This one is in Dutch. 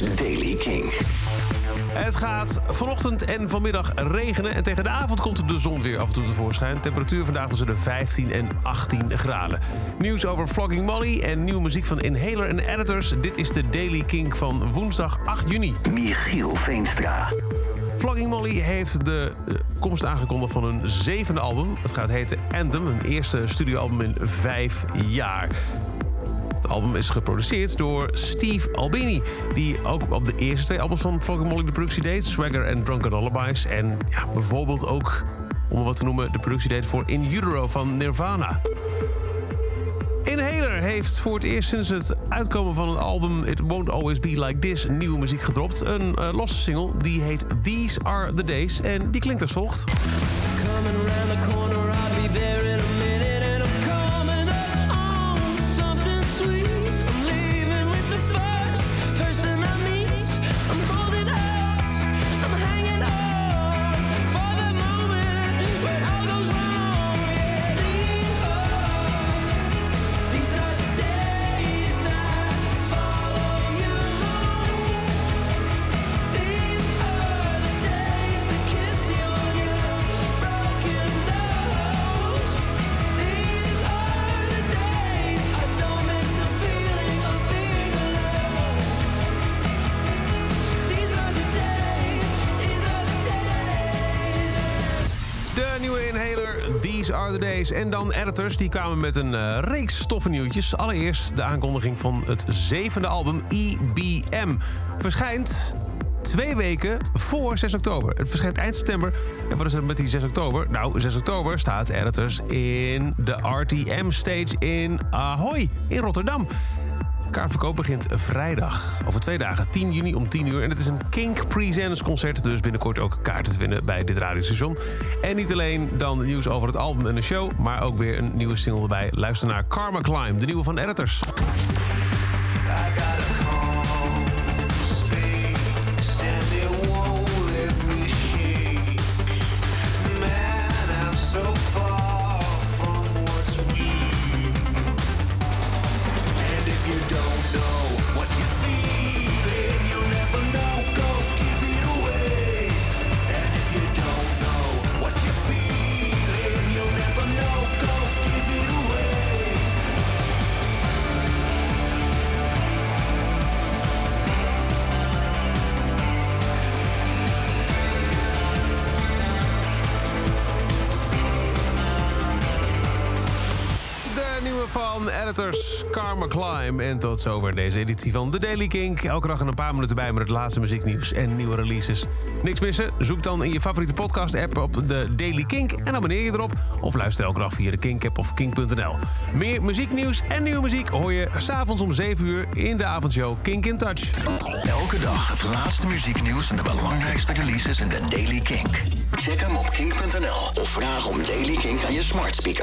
is Daily King. Het gaat vanochtend en vanmiddag regenen. En tegen de avond komt de zon weer af en toe tevoorschijn. Temperatuur vandaag tussen de 15 en 18 graden. Nieuws over Flogging Molly en nieuwe muziek van Inhaler en Editors. Dit is de Daily King van woensdag 8 juni. Michiel Veenstra. Flogging Molly heeft de eh, komst aangekondigd van hun zevende album. Het gaat heten Anthem, hun eerste studioalbum in vijf jaar. Het album is geproduceerd door Steve Albini... die ook op de eerste twee albums van Flogging Molly de productie deed... Swagger en Drunken Lullabies. En ja, bijvoorbeeld ook, om wat te noemen... de productie deed voor In Utero van Nirvana. Inhaler heeft voor het eerst sinds het uitkomen van het album It Won't Always Be Like This nieuwe muziek gedropt. Een uh, losse single die heet These Are The Days en die klinkt als volgt. Nieuwe Inhaler, These Are The Days. En dan editors, die kwamen met een eh, reeks stoffe nieuwtjes. Allereerst de aankondiging van het zevende album, EBM. Verschijnt twee weken voor 6 oktober. Het verschijnt eind september. En wat is er met die 6 oktober? Nou, 6 oktober staat Editors in de RTM Stage in Ahoy in Rotterdam. Kaartverkoop begint vrijdag. Over twee dagen, 10 juni om 10 uur. En het is een Kink Presents concert. Dus binnenkort ook kaarten te winnen bij dit radiostation. En niet alleen dan nieuws over het album en de show. Maar ook weer een nieuwe single erbij. Luister naar Karma Climb, de nieuwe van Editors. Van Editors, Karma Climb. En tot zover deze editie van The Daily Kink. Elke dag een paar minuten bij met het laatste muzieknieuws en nieuwe releases. Niks missen? Zoek dan in je favoriete podcast-app op de Daily Kink en abonneer je erop. Of luister elke dag via de Kink-app of kink.nl. Meer muzieknieuws en nieuwe muziek hoor je s'avonds om 7 uur in de avondshow Kink in Touch. Elke dag het laatste muzieknieuws en de belangrijkste releases in de Daily Kink. Check hem op kink.nl of vraag om Daily Kink aan je smart speaker.